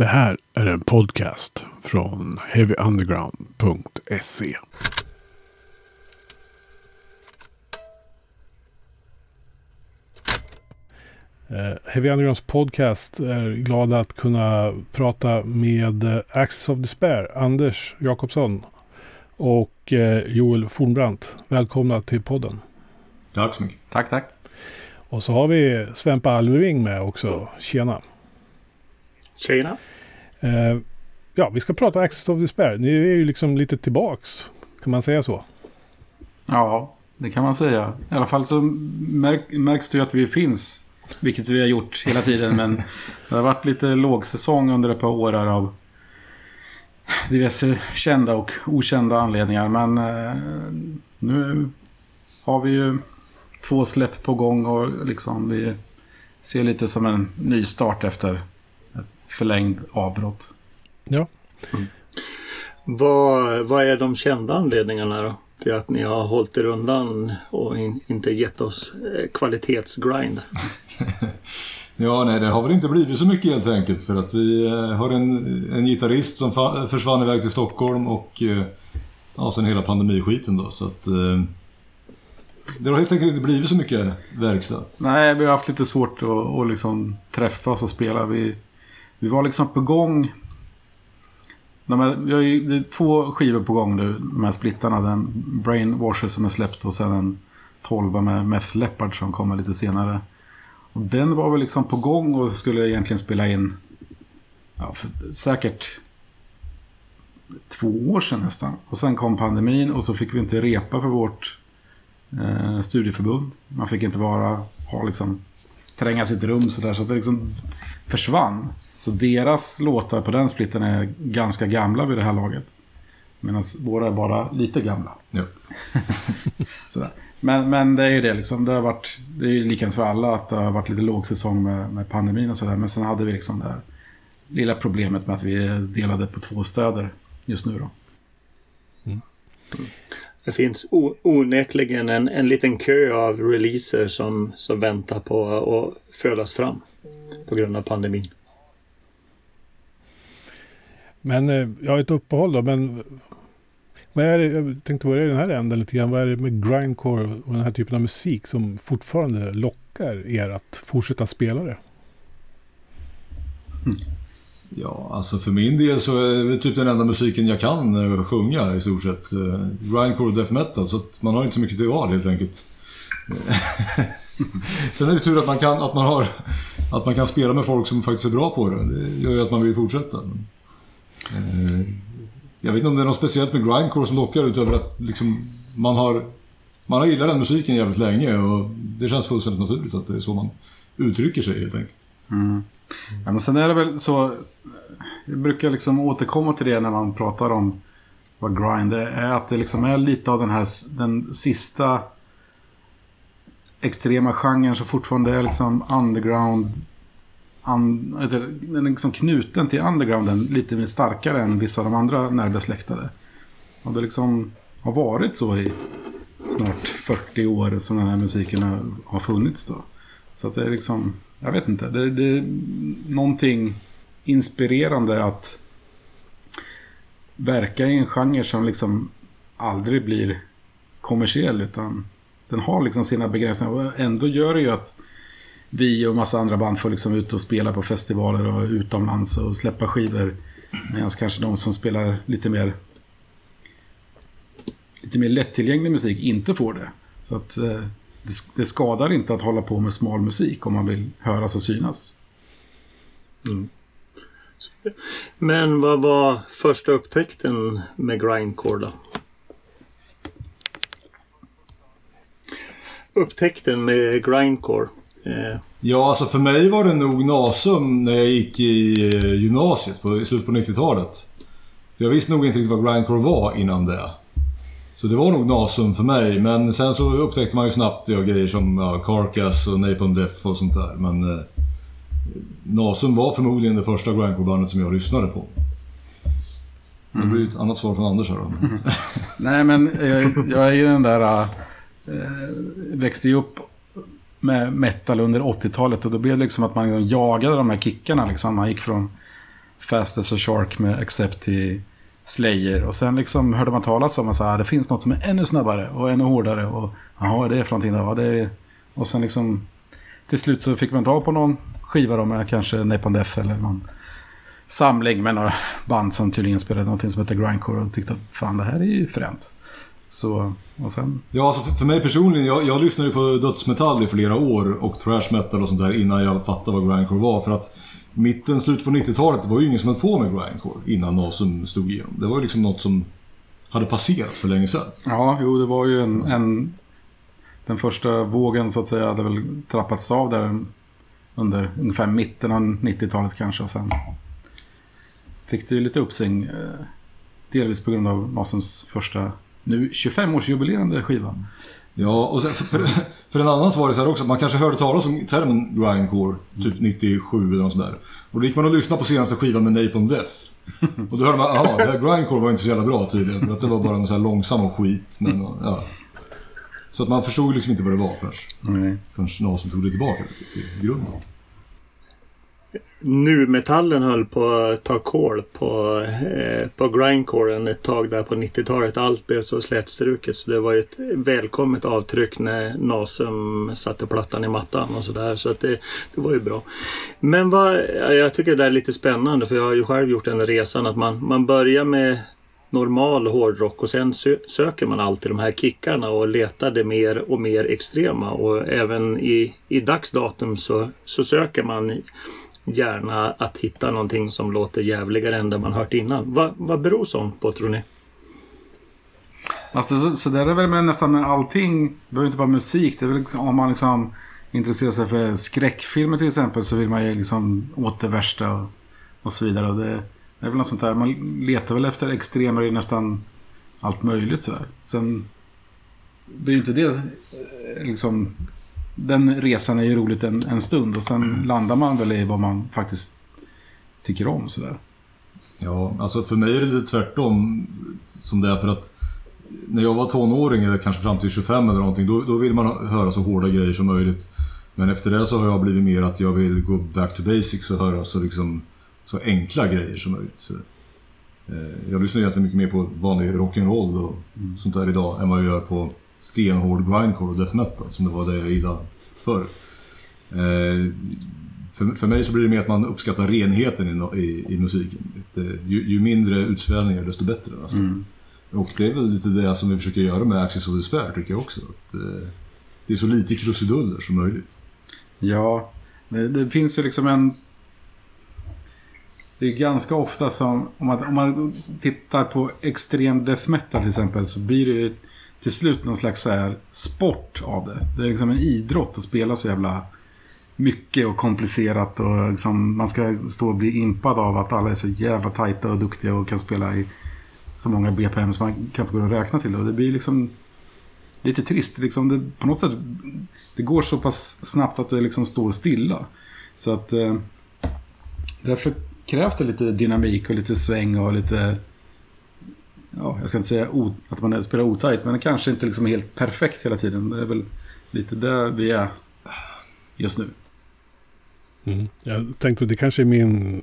Det här är en podcast från heavyunderground.se. Uh, Heavy Undergrounds podcast är glada att kunna prata med uh, Axis of Despair, Anders Jakobsson och uh, Joel Fornbrandt. Välkomna till podden. Tack så mycket. Tack, tack. Och så har vi Svempa Alveving med också. Tjena. Tjena. Uh, ja, vi ska prata Access of Despair. Ni är ju liksom lite tillbaks. Kan man säga så? Ja, det kan man säga. I alla fall så märk, märks det ju att vi finns. Vilket vi har gjort hela tiden. Men det har varit lite lågsäsong under ett par år här av diverse kända och okända anledningar. Men uh, nu har vi ju två släpp på gång och liksom vi ser lite som en ny start efter förlängd avbrott. Ja. Mm. Vad, vad är de kända anledningarna då? Till att ni har hållit er undan och in, inte gett oss eh, kvalitetsgrind? ja, nej, det har väl inte blivit så mycket helt enkelt. För att vi eh, har en, en gitarrist som försvann iväg till Stockholm och eh, ja, sen hela pandemiskiten då. Så att det har helt enkelt inte blivit så mycket verkstad. Nej, vi har haft lite svårt att, att liksom träffas och spela. Vi, vi var liksom på gång. Vi har ju det är två skivor på gång nu, de här splittarna. Den Brainwasher som är släppt och sen en 12 med Meth Leopard som kommer lite senare. Och den var väl liksom på gång och skulle egentligen spela in ja, säkert två år sedan nästan. Och sen kom pandemin och så fick vi inte repa för vårt eh, studieförbund. Man fick inte vara, ha liksom, tränga sitt rum sådär. Så att det liksom försvann. Så deras låtar på den splitten är ganska gamla vid det här laget. Medan våra är bara lite gamla. Ja. sådär. Men, men det är ju det liksom. Det har varit, det är ju likadant för alla att det har varit lite lågsäsong med, med pandemin och sådär. Men sen hade vi liksom det här lilla problemet med att vi delade på två städer just nu då. Mm. Det finns onekligen en, en liten kö av releaser som, som väntar på att födas fram på grund av pandemin. Men eh, jag har ett uppehåll då, men vad är det, jag tänkte börja i den här änden lite grann. Vad är det med grindcore och den här typen av musik som fortfarande lockar er att fortsätta spela det? Mm. Ja, alltså för min del så är det typ den enda musiken jag kan eh, sjunga i stort sett. Eh, grindcore och death metal, så att man har inte så mycket till val helt enkelt. Sen är det tur att man, kan, att, man har, att man kan spela med folk som faktiskt är bra på det. Det gör ju att man vill fortsätta. Eh, jag vet inte om det är något speciellt med grindcore som lockar utöver att liksom man har man har gillat den musiken jävligt länge och det känns fullständigt naturligt att det är så man uttrycker sig helt enkelt. Mm. Ja, men sen är det väl så, jag brukar liksom återkomma till det när man pratar om vad grind är, är att det liksom är lite av den här, den sista extrema genren som fortfarande är liksom underground, an, den är liksom knuten till undergrounden lite mer starkare än vissa av de andra närbesläktade. Och det liksom har varit så i snart 40 år som den här musiken har funnits då. Så att det är liksom jag vet inte. Det, det är någonting inspirerande att verka i en genre som liksom aldrig blir kommersiell. Utan den har liksom sina begränsningar. Och ändå gör det ju att vi och massa andra band får liksom ut och spela på festivaler och utomlands och släppa skivor. Medan kanske de som spelar lite mer lite mer lättillgänglig musik inte får det. Så att eh, det, det, skadar inte att hålla på med smal musik om man vill höras och synas. Mm. Men vad var första upptäckten med grindcore då? Upptäckten med grindcore? Eh. Ja, alltså för mig var det nog Nasum när jag gick i eh, gymnasiet på, i slutet på 90-talet. Jag visste nog inte riktigt vad grindcore var innan det. Så det var nog Nasum för mig, men sen så upptäckte man ju snabbt ja, grejer som ja, Carcass och Napalm Death och sånt där. Men eh, Nasum var förmodligen det första grindcore-bandet som jag lyssnade på. Det blir ett annat svar från Anders här då. Nej men jag, jag är ju den där... Äh, växte ju upp med metal under 80-talet och då blev det liksom att man jagade de här kickarna liksom. Man gick från Fast as a Shark med Accept till Slayer. Och sen liksom hörde man talas om att det finns något som är ännu snabbare och ännu hårdare. Och jaha, är det för någonting då? Ja, det är... Och sen liksom till slut så fick man ta på någon skiva då med kanske Napalm Death eller någon samling med några band som tydligen spelade någonting som heter Grindcore och tyckte att fan det här är ju fränt. Så, och sen... Ja, alltså för, för mig personligen, jag, jag lyssnade på dödsmetall i flera år och thrash metal och sånt där innan jag fattade vad grindcore var. För att mitten, slutet på 90-talet var ju ingen som höll på med grindcore innan Nasum stod igenom. Det var ju liksom något som hade passerat för länge sedan. Ja, jo det var ju en, en... Den första vågen så att säga hade väl trappats av där under ungefär mitten av 90-talet kanske. Och sen fick det ju lite uppsving. Eh, delvis på grund av Nasums första nu 25-årsjubilerande skiva. Ja, och sen, för, för en annan så var det så här också, man kanske hörde talas om termen grindcore, typ 97 eller något sånt där. Och då gick man och lyssnade på senaste skivan med Napalm Death. Och då hörde man, här grindcore var inte så jävla bra tydligen. För att det var bara en sån här långsam och skit. Men, ja. Så att man förstod liksom inte vad det var förrän, förrän någon som tog det tillbaka till, till grunden nu-metallen höll på att ta kål på, eh, på grindcoren ett tag där på 90-talet. Allt blev så slätstruket så det var ett välkommet avtryck när Nasum satte plattan i mattan och sådär. Så att det, det var ju bra. Men vad, jag tycker det där är lite spännande för jag har ju själv gjort den resan att man, man börjar med normal hårdrock och sen sö söker man alltid de här kickarna och letar det mer och mer extrema och även i, i dagsdatum så, så söker man gärna att hitta någonting som låter jävligare än det man hört innan. Va, vad beror sånt på tror ni? Alltså, så, så där är väl med nästan med allting. Det behöver inte vara musik. Det är väl liksom, om man liksom intresserar sig för skräckfilmer till exempel så vill man ju liksom åt det värsta och, och så vidare. Och det, det, är väl något sånt där. Man letar väl efter extremer i nästan allt möjligt sådär. Sen blir ju inte det eh, liksom den resan är ju roligt en, en stund och sen mm. landar man väl i vad man faktiskt tycker om sådär. Ja, alltså för mig är det lite tvärtom som det är för att när jag var tonåring eller kanske fram till 25 eller någonting då, då vill man höra så hårda grejer som möjligt. Men efter det så har jag blivit mer att jag vill gå back to basics och höra så, liksom, så enkla grejer som möjligt. Så, eh, jag lyssnar egentligen mycket mer på vanlig rock'n'roll och mm. sånt där idag än vad jag gör på stenhård grindcore och death metal som det var det jag gillade förr. Eh, för, för mig så blir det mer att man uppskattar renheten i, i, i musiken. Det, ju, ju, mindre utsvävningar desto bättre. Alltså. Mm. Och det är väl lite det som vi försöker göra med Axis of Despair tycker jag också. Att, eh, det är så lite krusiduller som möjligt. Ja, det, det finns ju liksom en... Det är ganska ofta som, om man, om man tittar på extrem death metal till exempel, så blir det till slut någon slags så här sport av det. Det är liksom en idrott att spela så jävla mycket och komplicerat och liksom man ska stå och bli impad av att alla är så jävla tajta och duktiga och kan spela i så många BPM som man knappt går att räkna till. Och det blir liksom lite trist. Liksom det, på något sätt, det går så pass snabbt att det liksom står stilla. Så att eh, därför krävs det lite dynamik och lite sväng och lite ja, jag ska inte säga att man spelar otajt, men kanske inte liksom helt perfekt hela tiden. Det är väl lite där vi är just nu. Mm. Jag tänkte att det kanske är min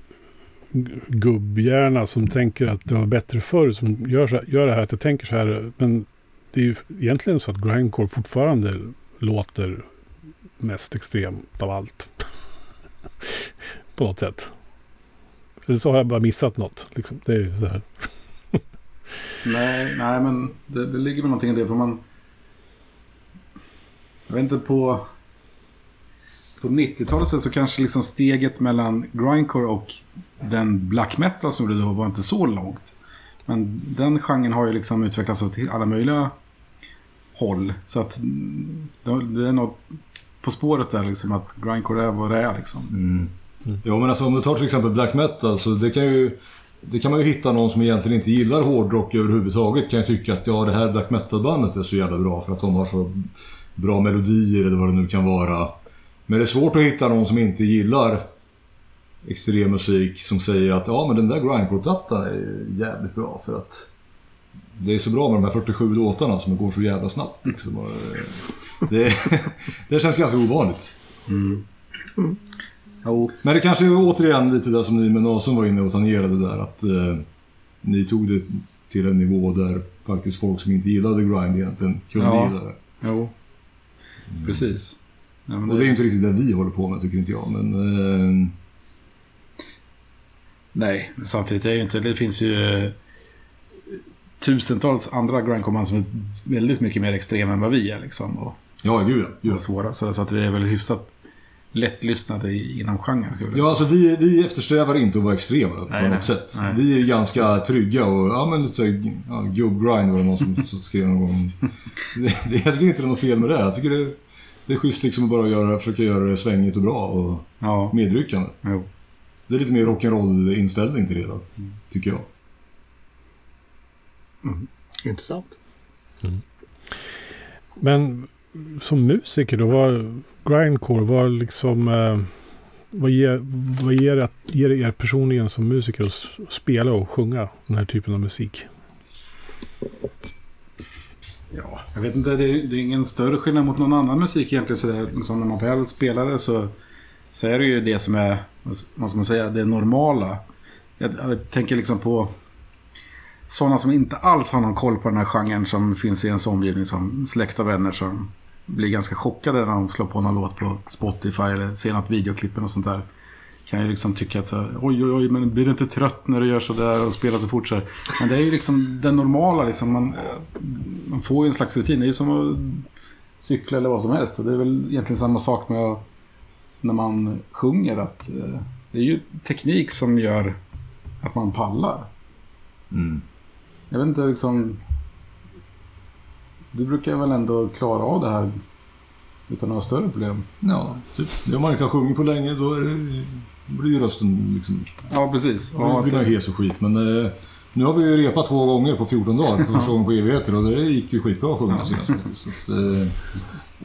gubbhjärna som tänker att det var bättre förr som gör, så, gör det här att jag tänker så här. Men det är ju egentligen så att grindcore fortfarande låter mest extremt av allt. På något sätt. Eller så har jag bara missat något. Liksom. Det är ju så här. Nej, nej men det, det ligger väl någonting i det. För man... Jag vet inte på... På 90-talet så kanske liksom steget mellan grindcore och den black metal som det då var inte så långt. Men den genren har ju liksom utvecklats åt alla möjliga håll. Så att det är något på spåret där liksom att grindcore är vad det är liksom. Mm. Mm. Ja men alltså om du tar till exempel black metal så det kan ju det kan man ju hitta någon som egentligen inte gillar hårdrock överhuvudtaget kan ju tycka att ja, det här black metal-bandet är så jävla bra för att de har så bra melodier eller vad det nu kan vara. Men det är svårt att hitta någon som inte gillar extrem musik som säger att ja men den där grindcore-plattan är jävligt bra för att det är så bra med de här 47 låtarna som går så jävla snabbt. Liksom. Eh, det, det känns ganska ovanligt. Mm. Mm. Jo. Men det kanske är återigen lite där som ni med Nason var inne och tangerade där. Att eh, ni tog det till en nivå där faktiskt folk som inte gillade grind egentligen kunde Ja. gilla det. Jo. Precis. Ja, men Och det är ju inte riktigt det vi håller på med tycker inte jag. Men eh, Nej, men samtidigt är det ju inte... Det finns ju eh, tusentals andra grindcommand som är väldigt mycket mer extrema än vad vi är liksom. Och, ja, gud ja. Gud, och svåra. Så, så att vi är väl hyfsat lättlyssnade i- inom genren. Ja, alltså vi, vi eftersträvar inte att vara extrema på Nej, något nej. sätt. Nej. Vi är ganska trygga och, ja men lite såhär, ja, gubb-grind var det någon som, som skrev någon gång. Det, det, jag tycker inte det är något fel med det. Jag tycker det, det är schysst liksom att bara göra, försöka göra det svängigt och bra och Ja, medryckande. jo. Det är lite mer rock'n'roll-inställning till det då, tycker jag. Intressant. Men som musiker då, vad grindcore, vad liksom... Eh, vad ger, vad ger, det, ger det er personligen som musiker att spela och sjunga den här typen av musik? Ja, jag vet inte. Det är, det är ingen större skillnad mot någon annan musik egentligen. Så där, liksom, när man väl spelar det så, så är det ju det som är, vad ska man säga, det normala. Jag, jag tänker liksom på sådana som inte alls har någon koll på den här genren som finns i ens omgivning som släkt och vänner som blir ganska chockade när de slår på någon låt på Spotify eller ser något videoklippen och sånt där. Kan ju liksom tycka att så här, oj oj oj, men blir du inte trött när du gör sådär och spelar så fort så här? Men det är ju liksom den normala liksom. Man, man får ju en slags rutin. Det är ju som att cykla eller vad som helst. Och det är väl egentligen samma sak med när man sjunger. att eh, Det är ju teknik som gör att man pallar. Mm. Jag vet inte liksom... Du brukar väl ändå klara av det här utan några större problem? Ja, typ. Om man inte har sjungit på länge då är det, blir ju rösten liksom... Ja, precis. Ja, det blir man hes och skit. Men eh, nu har vi ju repat två gånger på 14 dagar för första gången på evigheter och det gick ju skitbra att sjunga senast faktiskt. Så att, eh,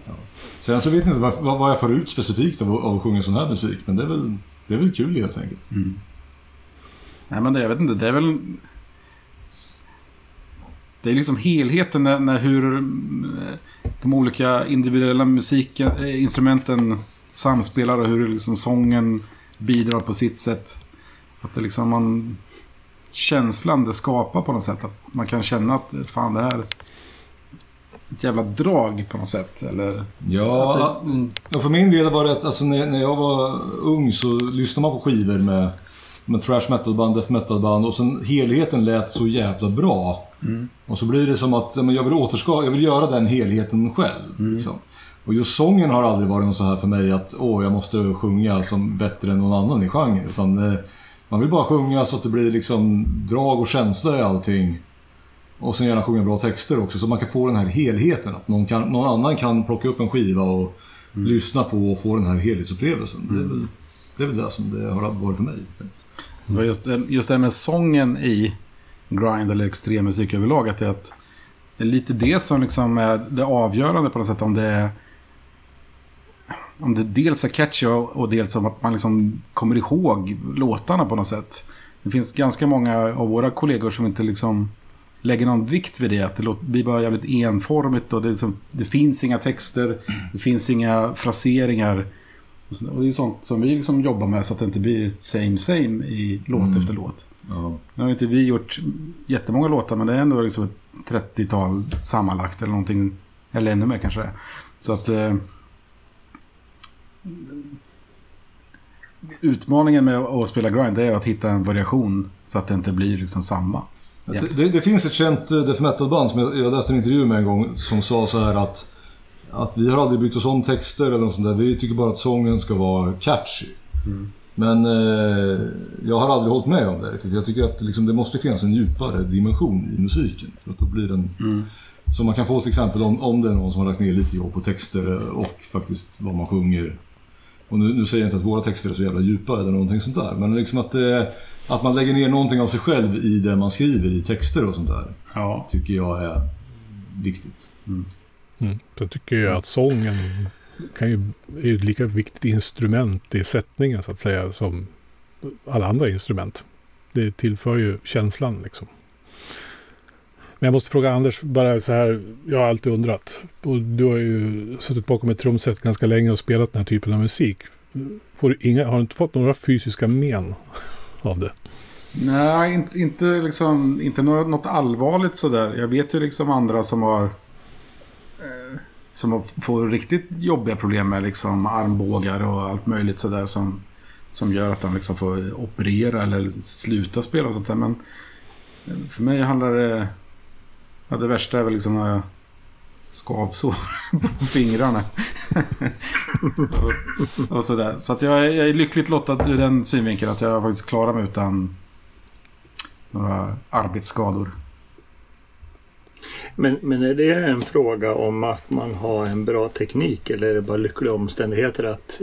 ja. Sen så vet jag inte vad, vad jag får ut specifikt av, av att sjunga sån här musik. Men det är väl, det är väl kul helt enkelt. Nej, men det, jag vet inte. Det är väl... Det är liksom helheten när, när hur eh, de olika individuella musiken, eh, instrumenten samspelar och hur liksom sången bidrar på sitt sätt. Att det liksom man... Känslan det skapar på något sätt. Att man kan känna att fan det här... är Ett jävla drag på något sätt. Eller... Ja, Ja, för min del var det att alltså, när, när jag var ung så lyssnade man på skivor med, med thrash metal-band, death metal-band och sen helheten lät så jävla bra. Och så blir det som att jag, vill återska, jag vill göra den helheten själv. Liksom. Och just sången har aldrig varit något så här för mig att åh, jag måste sjunga som bättre än någon annan i genren. Utan eh, man vill bara sjunga så att det blir liksom drag och känsla i allting. Och sen gärna sjunga bra texter också så man kan få den här helheten. Att någon, kan, någon annan kan plocka upp en skiva och lyssna på och få den här helhetsupplevelsen. Det, är väl, det är väl det som det har varit för mig. Just, just det här med sången i grind eller extremmusik överlag. Att det, är att det är lite det som liksom är det avgörande på något sätt. Om det är om det dels är catchy och, och dels om att man liksom kommer ihåg låtarna på något sätt. Det finns ganska många av våra kollegor som inte liksom lägger någon vikt vid det. Att det blir bara jävligt enformigt och det, liksom, det finns inga texter, det finns inga fraseringar. Och det är sånt som vi liksom jobbar med så att det inte blir same same i låt efter låt. Ja. Nu har inte vi gjort jättemånga låtar men det är ändå liksom ett 30-tal sammanlagt eller någonting. Eller ännu mer kanske. Så att... Eh, utmaningen med att spela grind är att hitta en variation så att det inte blir liksom samma. Ja. Det, det, det finns ett känt eh, death metal-band som jag, jag läste en intervju med en gång som sa så här att att vi har aldrig brytt oss om texter eller något sånt där. Vi tycker bara att sången ska vara catchy. Men eh, jag har aldrig hållit med om det riktigt. Jag tycker att det, liksom, det måste finnas en djupare dimension i musiken. För att då blir den... Som man kan få till exempel om, om det är någon som har lagt ner lite jobb på texter och faktiskt vad man sjunger. Och nu, nu säger jag inte att våra texter är så jävla djupa eller någonting sånt där. Men liksom att, eh, att man lägger ner någonting av sig själv i det man skriver i texter och sånt där. Ja. Tycker jag är viktigt. Mm. Så tycker jag att sången kan ju, är ju ett lika viktigt instrument i sättningen så att säga som alla andra instrument. Det tillför ju känslan liksom. Men jag måste fråga Anders, bara så här, jag har alltid undrat. Och du har ju suttit bakom ett trumset ganska länge och spelat den här typen av musik. får inga, har du inte fått några fysiska men av det? Nej, inte, inte, liksom, inte något allvarligt sådär. Jag vet ju liksom andra som har... Som får riktigt jobbiga problem med liksom armbågar och allt möjligt sådär som, som gör att de liksom får operera eller sluta spela och sånt där. Men för mig handlar det... Ja, det värsta är väl liksom när jag skavsår på fingrarna. och, och sådär. Så att jag, är, jag är lyckligt lottad ur den synvinkeln att jag faktiskt klarar mig utan några arbetsskador. Men, men är det en fråga om att man har en bra teknik eller är det bara lyckliga omständigheter att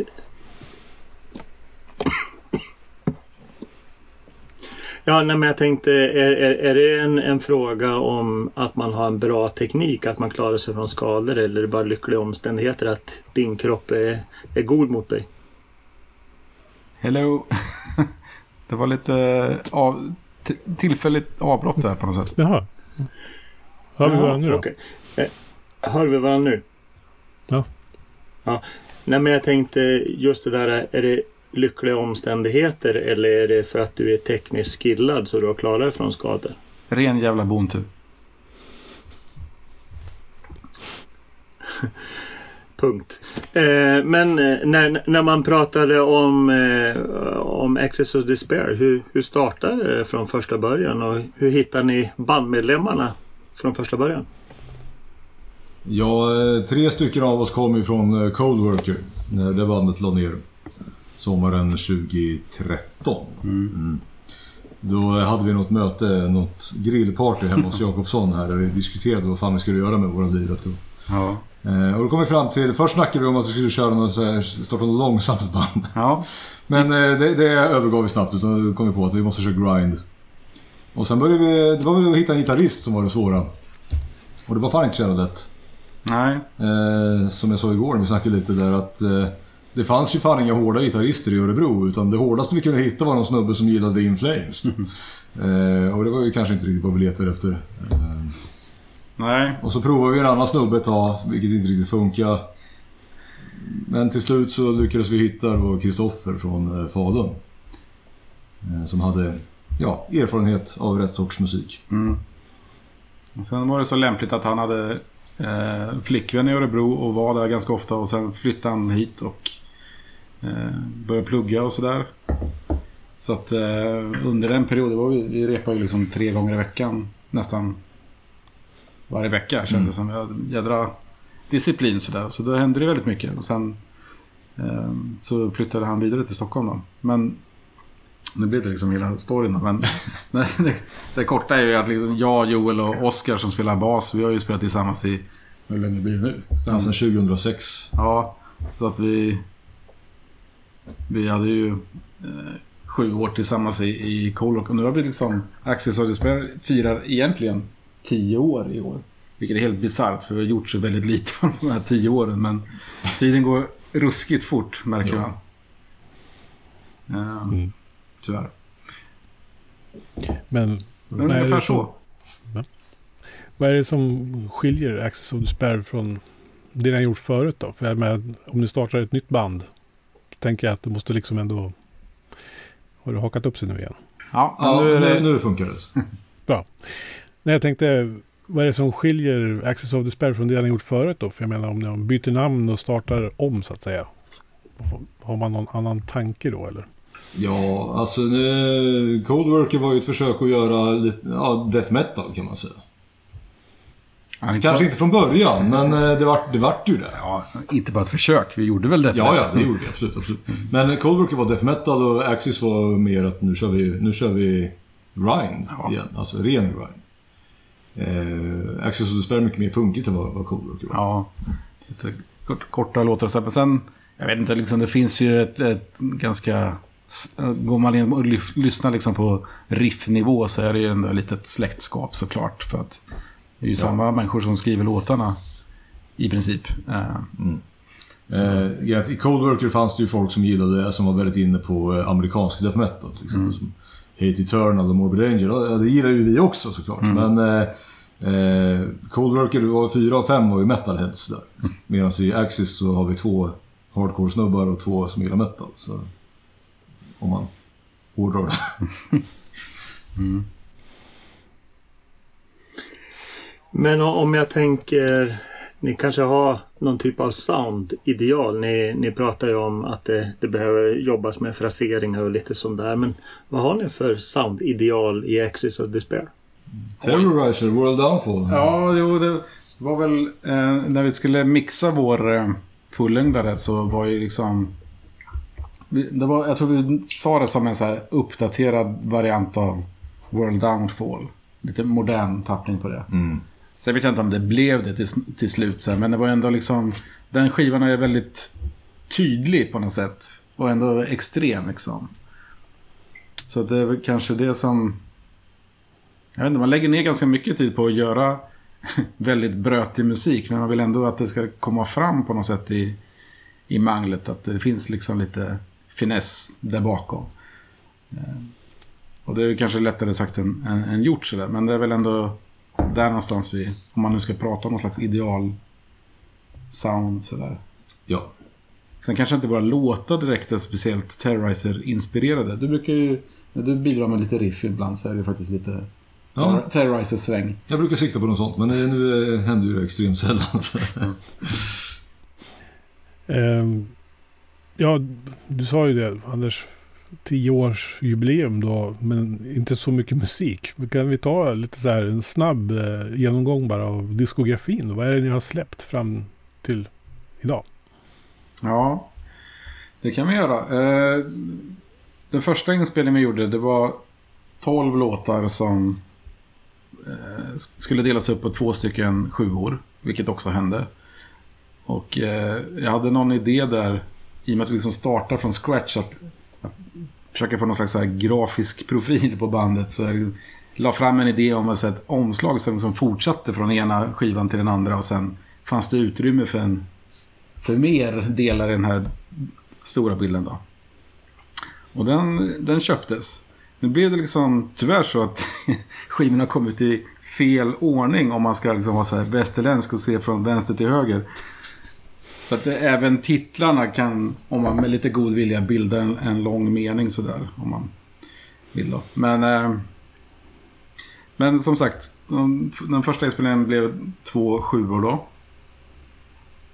Ja, nej, men jag tänkte, är, är, är det en, en fråga om att man har en bra teknik, att man klarar sig från skador eller är det bara lyckliga omständigheter att din kropp är, är god mot dig? Hello. Det var lite av, tillfälligt avbrott där på något sätt. Jaha. Hör vi varandra nu då? Okay. Eh, hör vi varandra nu? Ja. ja. Nej, men jag tänkte just det där, är det lyckliga omständigheter eller är det för att du är tekniskt skillad så du har klarat dig från skador? Ren jävla bontur. Punkt. Eh, men eh, när, när man pratade om, eh, om Access of Despair, hur, hur startade det från första början och hur hittar ni bandmedlemmarna från första början? Ja, eh, tre stycken av oss kom ju från eh, Cold Worker när det bandet la ner sommaren 2013. Mm. Mm. Då hade vi något möte, något grillparty hemma hos Jakobsson här där vi diskuterade vad fan vi skulle göra med våra liv efter. Ja. Eh, och då kom vi fram till, först snackade vi om att vi skulle köra något, starta något långsamt band. Ja. Men eh, det, det övergav vi snabbt utan då kom vi på att vi måste köra grind. Och sen började vi, det var väl att hitta en gitarrist som var det svåra. Och det var fan inte så jävla lätt. Nej. Eh, som jag sa igår när vi snackade lite där att eh, det fanns ju fan inga hårda gitarrister i Örebro utan det hårdaste vi kunde hitta var någon snubbe som gillade In Flames. Eh, och det var ju kanske inte riktigt vad vi letade efter. Eh, Nej. Och så provade vi en annan snubbe ett tag, vilket inte riktigt funkade. Men till slut så lyckades vi hitta Kristoffer från eh, Fadun. Eh, som hade ja, erfarenhet av rätt sorts musik. Mm. Sen var det så lämpligt att han hade eh, flickvän i Örebro och var där ganska ofta och sen flyttade han hit och eh, började plugga och sådär. Så att eh, under den perioden var vi, vi repade ju liksom tre gånger i veckan nästan varje vecka känns mm. det som. Jädra disciplin sådär. Så då hände det väldigt mycket. Och sen eh, så flyttade han vidare till Stockholm då. Men nu blir det liksom hela storyn. Men det, det, korta är ju att liksom jag, Joel och Oskar som spelar bas, vi har ju spelat tillsammans i, hur länge blir det nu? Sen, Sedan 2006. Ja, så att vi... Vi hade ju eh, sju år tillsammans i, i Colrock och nu har vi liksom Access of Despair firar egentligen tio år i år. Vilket är helt bisarrt för vi har gjort så väldigt lite av de här tio åren. Men tiden går ruskigt fort märker man. Ja. Mm. Tyvärr. Men, men ungefär så. Ja. Vad är det som skiljer Access of Despair från det ni har gjort förut då? För med, om ni startar ett nytt band tänker jag att det måste liksom ändå... Har du hakat upp sig nu igen? Ja, ja nu, det... nu funkar det. Bra. Nej, jag tänkte, vad är det som skiljer Access of Despair från det ni har gjort förut då? För jag menar om ni byter namn och startar om så att säga. Har man någon annan tanke då eller? Ja, alltså nu, Cold Worker var ju ett försök att göra lite, ja, death metal kan man säga. Ja, Kanske bara... inte från början, men eh, det vart, det vart ju det. Ja, inte bara ett försök. Vi gjorde väl death ja, metal? Ja, det gjorde vi. Absolut, absolut. Men Cold Worker var death metal och Axis var mer att nu kör vi, nu kör vi grind ja. igen. Alltså ren grind. Eh, Access of Despair mycket mer punkigt än vad, vad Cold Worker var. Ja, lite kort, korta låtar. Men sen, jag vet inte, liksom, det finns ju ett, ett ganska... Går man in och lyssnar liksom på riffnivå så är det ju ändå ett litet släktskap såklart. För att det är ju ja. samma människor som skriver låtarna i princip. Eh, mm. Eh, I Cold Worker fanns det ju folk som gillade det, som var väldigt inne på eh, amerikansk death metal. Till exempel, mm. som Hate Eternal och Morbid Angel. Ja, det gillar ju vi också såklart. Mm. Men eh, eh, Cold Worker var fyra av fem var ju metalheads där. Mm. Medan i Axis så har vi två hardcore-snubbar och två som gillar metal. Så, om man hårdrar det. Men o- om jag tänker, ni kanske har någon typ av sound-ideal. Ni, ni pratar ju om att det, det behöver jobbas med fraseringar och lite sånt där. Men vad har ni för sound-ideal i Axis of Despair? Terrorizer, World Downfall. Ja, jo, det var väl eh, när vi skulle mixa vår eh, fullängdare så var ju liksom... Det var, jag tror vi sa det som en så här uppdaterad variant av World Downfall. Lite modern tappning på det. Mm. Sen vet jag inte om det blev det till, till slut sen, men det var ändå liksom... Den skivan är väldigt tydlig på något sätt. Och ändå extrem liksom. Så det är väl kanske det som... Jag vet inte, man lägger ner ganska mycket tid på att göra väldigt brötig musik. Men man vill ändå att det ska komma fram på något sätt i, i manglet. Att det finns liksom lite finess där bakom. Eh, Och det är kanske lättare sagt än, än, än gjort sådär. Men det är väl ändå där någonstans vi, om man nu ska prata om någon slags ideal sound sådär. Ja. Sen kanske inte våra låtar direkt är speciellt Terrorizer-inspirerade. Du brukar ju, när du bidrar med lite riff ibland så är det faktiskt lite Ja. Terror- Terrorizer-sväng. Jag brukar sikta på något sånt, men nu eh, händer ju det extremt sällan. Så. Ja, du sa ju det, Anders. Tioårsjubileum då, men inte så mycket musik. Kan vi ta lite så här en snabb eh, genomgång bara av diskografin? Vad är det ni har släppt fram till idag? Ja, det kan vi göra. Eh, Den första inspelningen vi gjorde, det var 12 låtar som eh, skulle delas upp på två stycken sjuor, vilket också hände. Och eh, jag hade någon idé där, i och med att vi liksom startar från scratch, att, att försöka få någon slags så här grafisk profil på bandet. Så jag la fram en idé om alltså ett omslag som liksom fortsatte från ena skivan till den andra och sen fanns det utrymme för en för mer delar i den här stora bilden då. Och den, den köptes. Nu blev det liksom tyvärr så att skivorna kom ut i fel ordning om man ska liksom vara så här västerländsk och se från vänster till höger. Så att det, även titlarna kan, om man med lite god vilja, bilda en, en lång mening sådär. Om man vill då. Men, eh, men som sagt, den, den första inspelningen blev två sjuor då.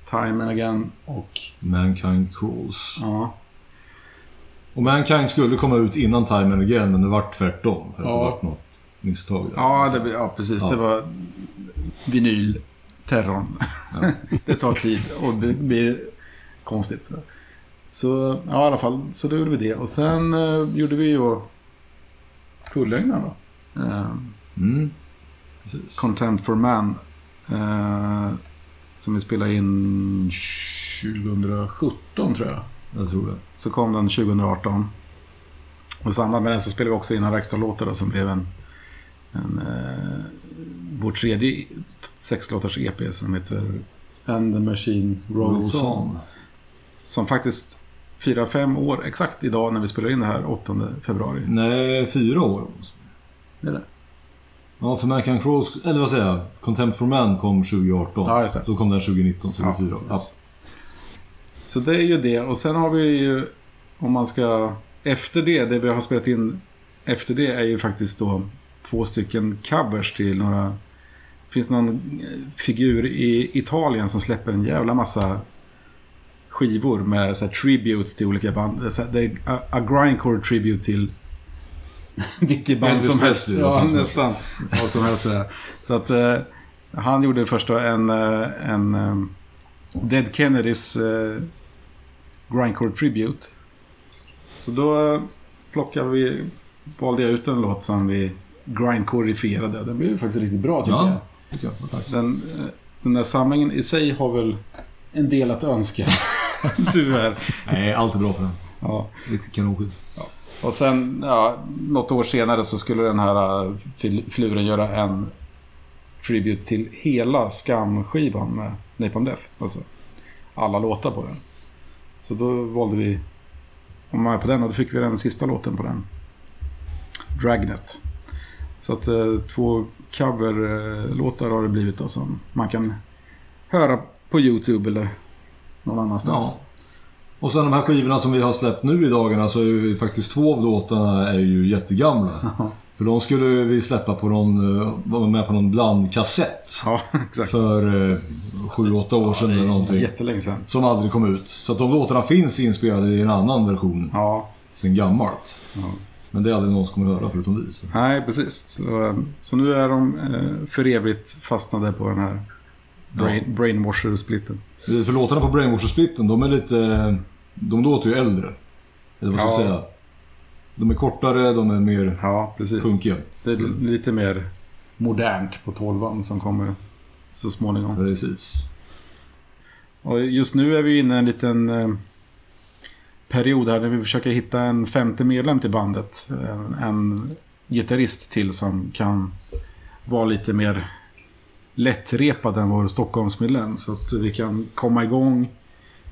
Time and Again och... Mankind Crawls. Ja. Och Mankind skulle komma ut innan Time and Again, men det vart tvärtom. För att Ja. det vart något misstag där. Ja, det, ja precis. Ja. Det var vinylterrorn. Det tar tid och det blir konstigt. Så, så ja, i alla fall. Så då gjorde vi det. Och sen eh, gjorde vi ju fullängden då. Eh, Mm. Precis. Content for Man. Eh, som vi spelade in 2017 tror jag. Jag tror det. Så kom den 2018. Och i samband med den så spelade vi också in några extra låtar då, som blev en, en eh, vår tredje sexlåtars EP som heter And the Machine Rolls On. Som faktiskt firar fem år exakt idag när vi spelar in det här 8 februari. Nej, fyra år. Är det. Ja, för Mankind Crawls, eller vad säger jag? Contempt for Man kom 2018. Ja, just det. Då kom den 2019, så det är Ja, fyra år. Ja. Så det är ju det. Och sen har vi ju, om man ska... Efter det, det vi har spelat in efter det är ju faktiskt då två stycken covers till några... Finns någon eh, figur i Italien som släpper en jävla massa skivor med så här, tributes till olika band. Så här, Det är a, a grindcore tribute till vilket band som helst. Vad Ja, nästan. Vad som helst. sådär. Så att eh, han gjorde först då en, eh, en eh, Dead Kennedys eh, Grindcore Tribute. Så då plockade vi, valde jag ut en låt som vi grindcorifierade. Den blev ju faktiskt riktigt bra tycker Ja. jag. Tycker jag. Den, eh, den där samlingen i sig har väl en del att önska. Tyvärr. Nej, allt är bra på den. Ja. Riktigt kanonskiv. Och sen, ja, något år senare så skulle den här fil- fluren göra en tribute till hela Skam-skivan med Napalm Death. Alltså alla låtar på den. Så då valde vi om man är på den och då fick vi den sista låten på den. Dragnet. Så att eh, två coverlåtar har det blivit som man kan höra på YouTube eller någon annanstans. Ja. Och sen de här skivorna som vi har släppt nu i dagarna så är ju faktiskt två av låtarna är ju jättegamla. För de skulle vi släppa på någon, eh, vara med på någon blandkassett. Ja, exakt. För eh, sju, åtta år sedan eller någonting. Jättelänge sedan. Som aldrig kom ut. Så att de låtarna finns inspelade i en annan version Ja. sen gammalt. ja. Men det är aldrig någon som kommer höra förutom vi. Så. Nej, precis. Så, eh, så nu är de eh, för evigt fastnade på den här brain, brainwasher-splitten. För låtarna på Brainwasher-splitten, de är lite... De låter ju äldre. Eller vad ska jag Ja. säga? De är kortare, de är mer Ja, precis. punkiga. Det är lite mer modernt på 12 som kommer så småningom. Precis. Och just nu är vi inne i en liten eh, period här där vi försöker hitta en femte medlem till bandet. En, en gitarrist till som kan vara lite mer lättrepad än vår Stockholmsmedlem. Så att vi kan komma igång,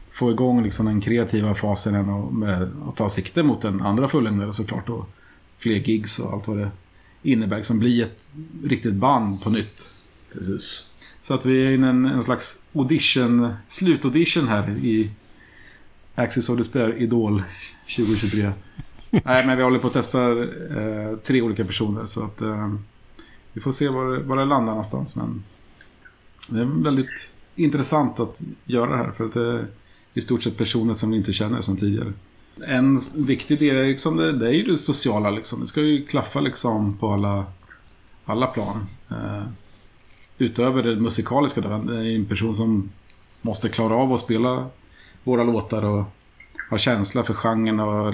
få igång liksom den kreativa fasen och, med, och ta sikte mot en andra fullängdare såklart. Och fler gigs och allt vad det innebär. Liksom bli ett riktigt band på nytt. Precis. Så att vi är inne i en, en slags audition, slutaudition här i Axis of Despair Idol 2023. Nej, men vi håller på att testa eh, tre olika personer så att eh, vi får se var, det- var det landar någonstans. Men det är väldigt intressant att göra det här för att det är i stort sett personer som vi inte känner som tidigare. En viktig del är, liksom det, det är ju det sociala liksom. Det ska ju klaffa liksom på alla, alla plan. Eh, utöver det musikaliska då, det är en person som måste klara av att spela våra låtar och ha känsla för genren och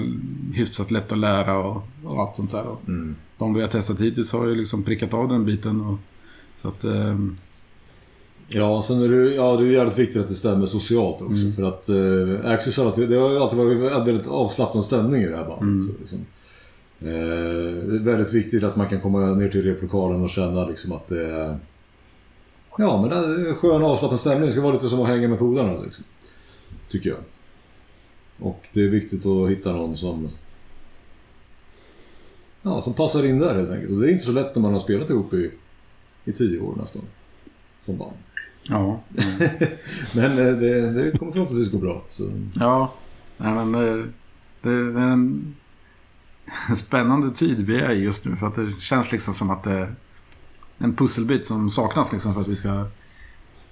hyfsat lätt att lära och, och allt sånt där. Och Mm. de vi har testat hittills har ju liksom prickat av den biten. Och, så att, ehm, Ja, sen är det, ja, det är jävligt viktigt att det stämmer socialt också. Mm. För att eh, Axis har alltid, det har alltid varit en väldigt avslappnad stämning i det här bandet. Mm. Så, liksom. eh, det är väldigt viktigt att man kan komma ner till replokalen och känna liksom, att det är... Ja, men det är en skön avslappnad stämning. Det ska vara lite som att hänga med polarna. Liksom, tycker jag. Och det är viktigt att hitta någon som... Ja, som passar in där helt enkelt. Och det är inte så lätt när man har spelat ihop i, i tio år nästan. Som band. ja. Men eh, det, det kommer förhoppningsvis gå bra. Så. ja, nej, men eh, det är en spännande tid vi är i just nu. För att det känns liksom som att det är en pusselbit som saknas liksom för att vi ska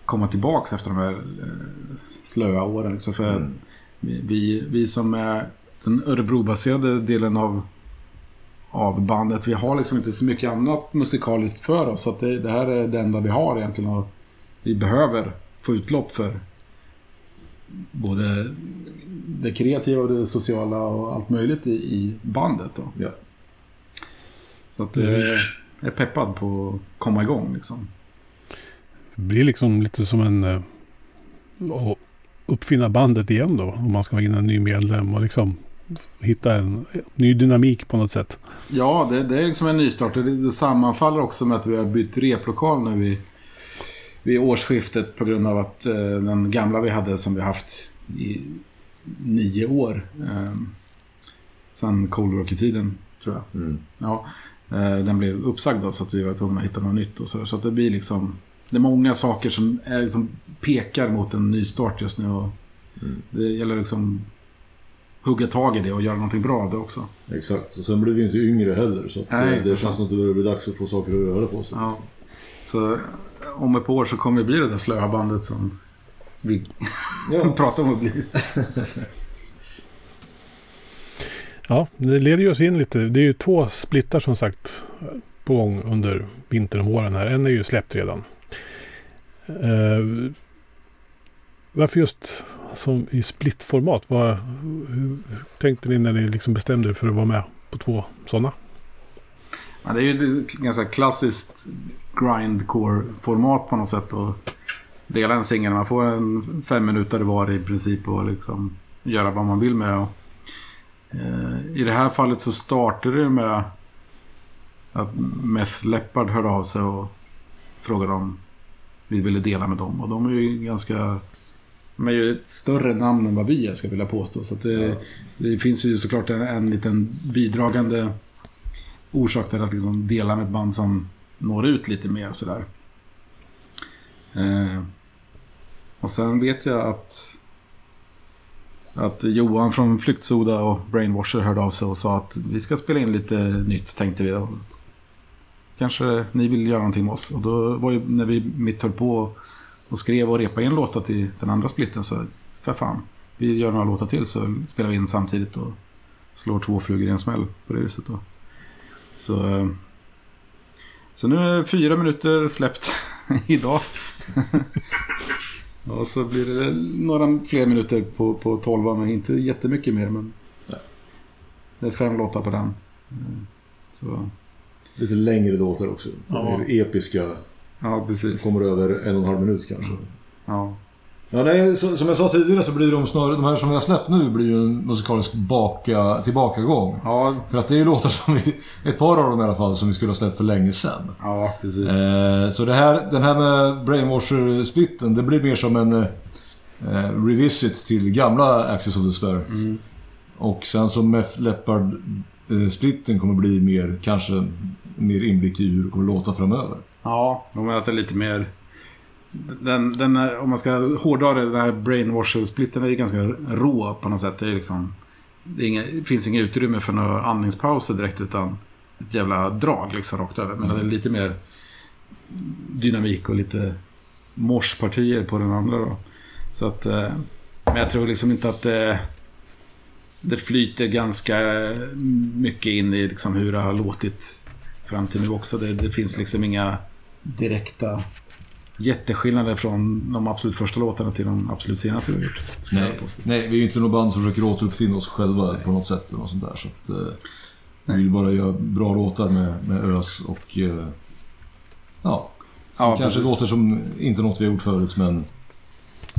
komma tillbaka efter de här eh, slöa åren. Liksom. För Mm. vi, vi, som är den Örebro-baserade delen av, av bandet, vi har liksom inte så mycket annat musikaliskt för oss. Så att det, det här är det enda vi har egentligen. Och vi behöver få utlopp för både det kreativa och det sociala och allt möjligt i, i bandet. Då. Ja. Så att eh, jag är peppad på att komma igång liksom. Det blir liksom lite som en... eh, att uppfinna bandet igen då. Om man ska vara in en ny medlem och liksom hitta en ny dynamik på något sätt. Ja, det, det är liksom en nystart. Det, det sammanfaller också med att vi har bytt replokal nu vid, vid årsskiftet på grund av att eh, den gamla vi hade som vi haft i nio år. Eh, sen Cold Rocky-tiden, tror jag. Mm. Ja, eh, den blev uppsagd då, så att vi var tvungna att hitta något nytt. Och så, så att det blir liksom... Det är många saker som är, liksom, pekar mot en ny start just nu. Och Mm. det gäller liksom hugga tag i det och göra någonting bra av det också. Exakt. Och sen blir vi inte yngre heller. Så att, Nej, eh, det fan. känns som att det börjar bli dags att få saker att röra på sig. Ja. Så eh, om ett par år så kommer vi bli det där slöa bandet som vi Ja. pratar om att bli. Ja, det leder ju oss in lite. Det är ju två splittar som sagt på gång under vintern och våren här. En är ju släppt redan. Eh, varför just som i splitformat? Vad, hur, hur tänkte ni när ni liksom bestämde er för att vara med på två sådana? Ja, det är ju ett ganska klassiskt grindcore-format på något sätt. Och dela en singel. Man får en fem minuter var i princip och liksom göra vad man vill med. Och, eh, I det här fallet så startade det med att Meth Leppard hörde av sig och frågade om vi ville dela med dem. Och de är ju ganska... De är ju ett större namn än vad vi är, ska jag vilja påstå. Så det, Ja. det finns ju såklart en, en liten bidragande orsak till att liksom dela med ett band som når ut lite mer sådär. Eh, och sen vet jag att att Johan från Flyktsoda och Brainwasher hörde av sig och sa att vi ska spela in lite nytt tänkte vi. Kanske ni vill göra någonting med oss. Och då var ju när vi mitt höll på och skrev och repade in låtar till den andra splitten så för fan, vi gör några låtar till så spelar vi in samtidigt och slår två flugor i en smäll på det viset. Då. Så, så nu är fyra minuter släppt idag. och så blir det några fler minuter på, på tolvan, men inte jättemycket mer. Men det är fem låtar på den. Så. Lite längre låtar också. Ja. Episka. Ja, precis. Som kommer över en och en halv minut kanske. Ja. Ja, nej, så, som jag sa tidigare så blir de snarare, de här som vi har släppt nu blir ju en musikalisk baka, tillbakagång. Ja, För att det är ju låtar som vi, ett par av dem i alla fall, som vi skulle ha släppt för länge sedan. ja precis. Eh, så det här, den här med Brainwasher-splitten, det blir mer som en eh, revisit till gamla Access of Despair. Mm. Och sen så Meth Leppard-splitten kommer bli mer, kanske, mer inblick i hur det kommer låta framöver. Ja, men att det är lite mer... Den, den, är- om man ska hårdra det, den här brainwasher-splitten är ju ganska rå på något sätt. Det, är liksom, det, är inga, det finns inget utrymme för några andningspauser direkt utan ett jävla drag liksom rakt över. Men det är lite mer dynamik och lite morspartier på den andra då. Så att, eh, men jag tror liksom inte att det, det flyter ganska mycket in i liksom hur det har låtit fram till nu också. Det, det finns liksom inga direkta jätteskillnader från de absolut första låtarna till de absolut senaste vi har gjort. Nej, nej, vi är ju inte något band som försöker återuppfinna oss själva på något sätt eller något sånt där. Så att, eh, vi vill bara göra bra låtar med, med ös och... Eh, ja. Som Ja, kanske precis. låter som inte något vi har gjort förut men...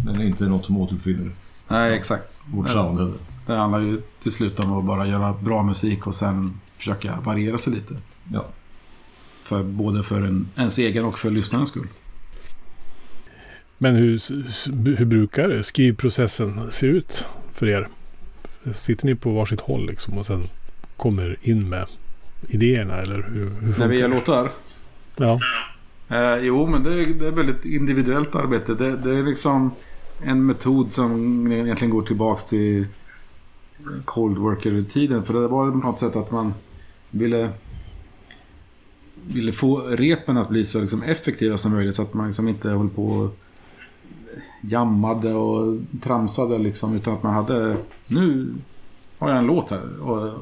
Men inte något som återuppfinner Nej, exakt. vårt sound heller. Det handlar ju till slut om att bara göra bra musik och sen försöka variera sig lite. Ja. För, både för en, ens egen och för lyssnarens skull. Men hur, hur brukar skrivprocessen se ut för er? Sitter ni på varsitt håll liksom och sen kommer in med idéerna eller hur, hur När vi gör låtar? Ja, Eh, jo, men det är, det är väldigt individuellt arbete. Det, det är liksom en metod som egentligen går tillbaks till Cold Worker-tiden. För det var på något sätt att man ville, ville få repen att bli så liksom effektiva som möjligt. Så att man liksom inte höll på och jammade och tramsade liksom. Utan att man hade, nu har jag en låt här. Och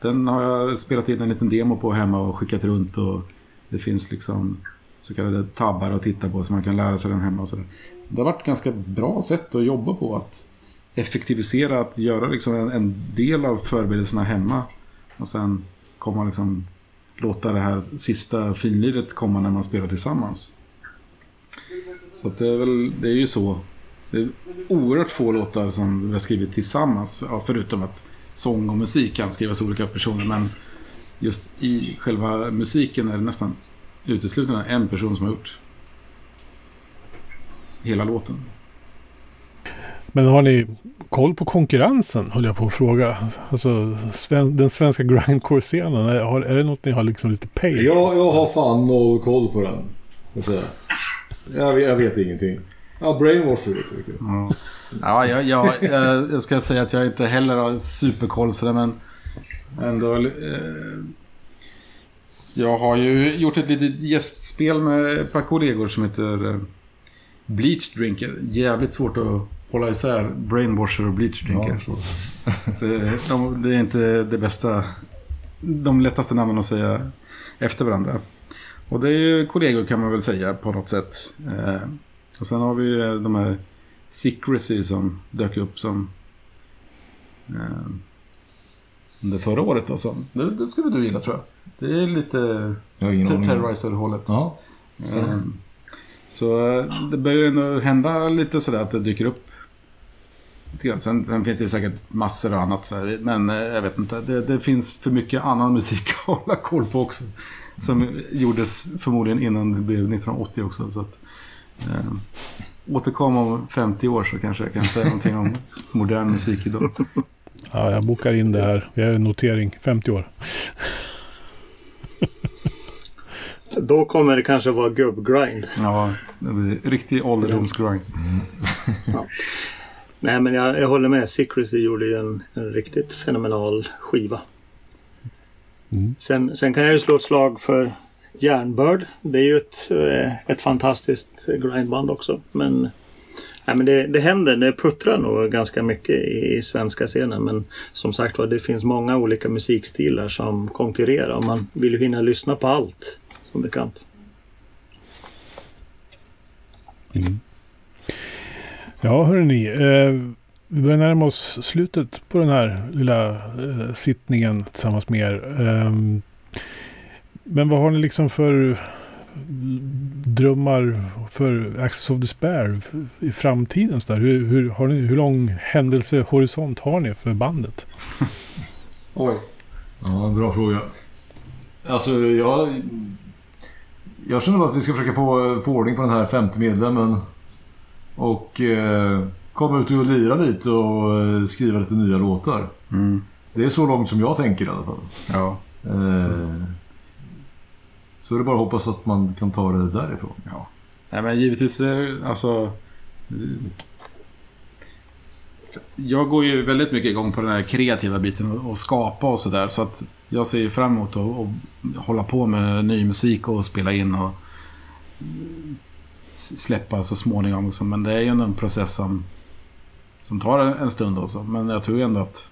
den har jag spelat in en liten demo på hemma och skickat runt. och det finns liksom så kallade tabbar att titta på så man kan lära sig den hemma. Och så där. Det har varit ett ganska bra sätt att jobba på. Att effektivisera, att göra liksom en, en del av förberedelserna hemma. Och sen komma liksom, låta det här sista finliret komma när man spelar tillsammans. Så att det är väl, det är ju så. Det är oerhört få låtar som vi har skrivit tillsammans. Ja, förutom att sång och musik kan skrivas olika personer. Men just i själva musiken är det nästan uteslutande en person som har gjort hela låten men har ni koll på konkurrensen? Höll jag på att fråga. Alltså sven, den svenska grindcore-scenen. Är, är det något ni har liksom lite pejl? Jag, jag har fan noll koll på den. Jag, jag, vet, jag vet ingenting. Ja, Brainwasher vet jag mycket. Ja, ja jag, jag, jag, jag ska säga att jag inte heller har superkoll sådär men ändå... Eh, jag har ju gjort ett litet gästspel med ett par kollegor som heter eh, Bleach Drinker. Jävligt svårt att hålla isär Brainwasher och Bleach Drinker. Ja. Det, de, det är inte det bästa, de lättaste namnen att säga efter varandra. Och det är ju kollegor kan man väl säga på något sätt. Eh, och sen har vi eh, de här Secrecy som dök upp som eh, under förra året. Då, som, det, det skulle du gilla tror jag. Det är lite. Terrorizer-hållet. Ja. Eh, Så eh, det börjar ändå hända lite sådär att det dyker upp. Sen, sen finns det säkert massor och annat. Så här, men eh, jag vet inte. Det, det finns för mycket annan musik att hålla koll på också. Som gjordes förmodligen innan det blev 1980 också. Så att, eh, återkom om 50 år så kanske jag kan säga någonting om modern musik idag. Ja, jag bokar in det här. Jag har en notering. 50 år. Då kommer det kanske vara gubbgrind. Ja, det blir riktig ålderdomsgrind. Nej, men jag, jag håller med. Secrecy gjorde ju en, en riktigt fenomenal skiva. Mm. Sen, sen kan jag ju slå ett slag för Järnbörd. Det är ju ett, eh, ett fantastiskt grindband också. Men, nej, men det, det händer. Det puttrar nog ganska mycket i, i svenska scenen. Men som sagt var, det finns många olika musikstilar som konkurrerar. Och man vill ju hinna lyssna på allt, som bekant. Ja, hörrni. Eh, vi börjar närma oss slutet på den här lilla eh, sittningen tillsammans med er. Eh, men vad har ni liksom för drömmar för Access of Despair i framtiden? Så där? Hur, hur, har ni, hur lång händelsehorisont har ni för bandet? Oj. Ja, bra fråga. Alltså, jag... Jag känner bara att vi ska försöka få, få ordning på den här femte medlemmen. Och eh, komma ut och lira lite och eh, skriva lite nya låtar. Mm. Det är så långt som jag tänker i alla fall. Ja. Eh, så är det bara att hoppas att man kan ta det därifrån. ja. Nej, men givetvis, eh, alltså... Jag går ju väldigt mycket igång på den här kreativa biten och, skapa och sådär. Så att jag ser fram emot att att hålla på med ny musik och spela in och släppa så småningom. Liksom. Men det är ju en process som, som tar en stund också. Men jag tror ändå att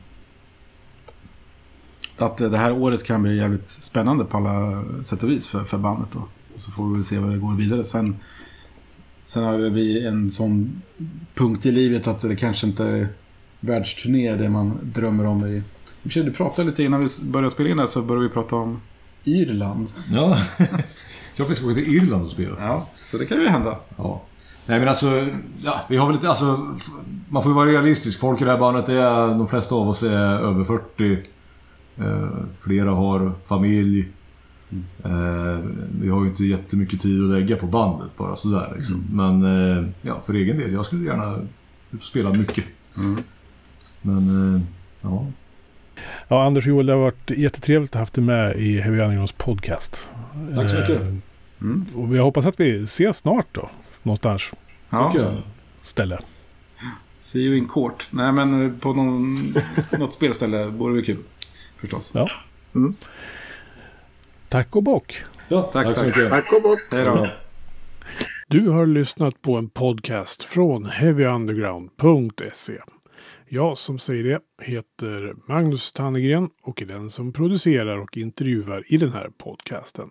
att det här året kan bli jävligt spännande på alla sätt och vis för, för bandet. Då. Och så får vi väl se vad det går vidare. Sen, sen har vi en sån punkt i livet att det kanske inte är världsturné det man drömmer om. I, du pratade lite innan vi började spela in här så började vi prata om Irland. Ja. jag fick åka till Irland och spela. Ja, så det kan ju hända. Ja. Nej men alltså, ja, vi har väl lite, alltså, man får ju vara realistisk. Folk i det här bandet, är, de flesta av oss är över 40. Eh, flera har familj. Eh, vi har ju inte jättemycket tid att lägga på bandet bara sådär liksom. Men eh, ja, för egen del, jag skulle gärna ut och spela mycket. Mm. Men, eh, ja. Ja, Anders och Joel, det har varit jättetrevligt att ha haft dig med i Heavy Undergrounds podcast. Tack så mycket. Eh, Mm. Och vi hoppas att vi ses snart då. Någonstans Ja, jag. ställe. see you in court. Nej, men på någon, något spelställe vore det kul. Förstås. Ja. Tack och bock. Ja, Tack, tack så mycket. Tack och bock! Hej då. Du har lyssnat på en podcast från heavyunderground.se. Jag som säger det heter Magnus Tannegren och är den som producerar och intervjuar i den här podcasten.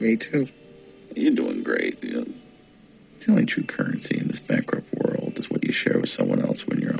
Me too. You're doing great. Know, the only true currency in this bankrupt world is what you share with someone else when you're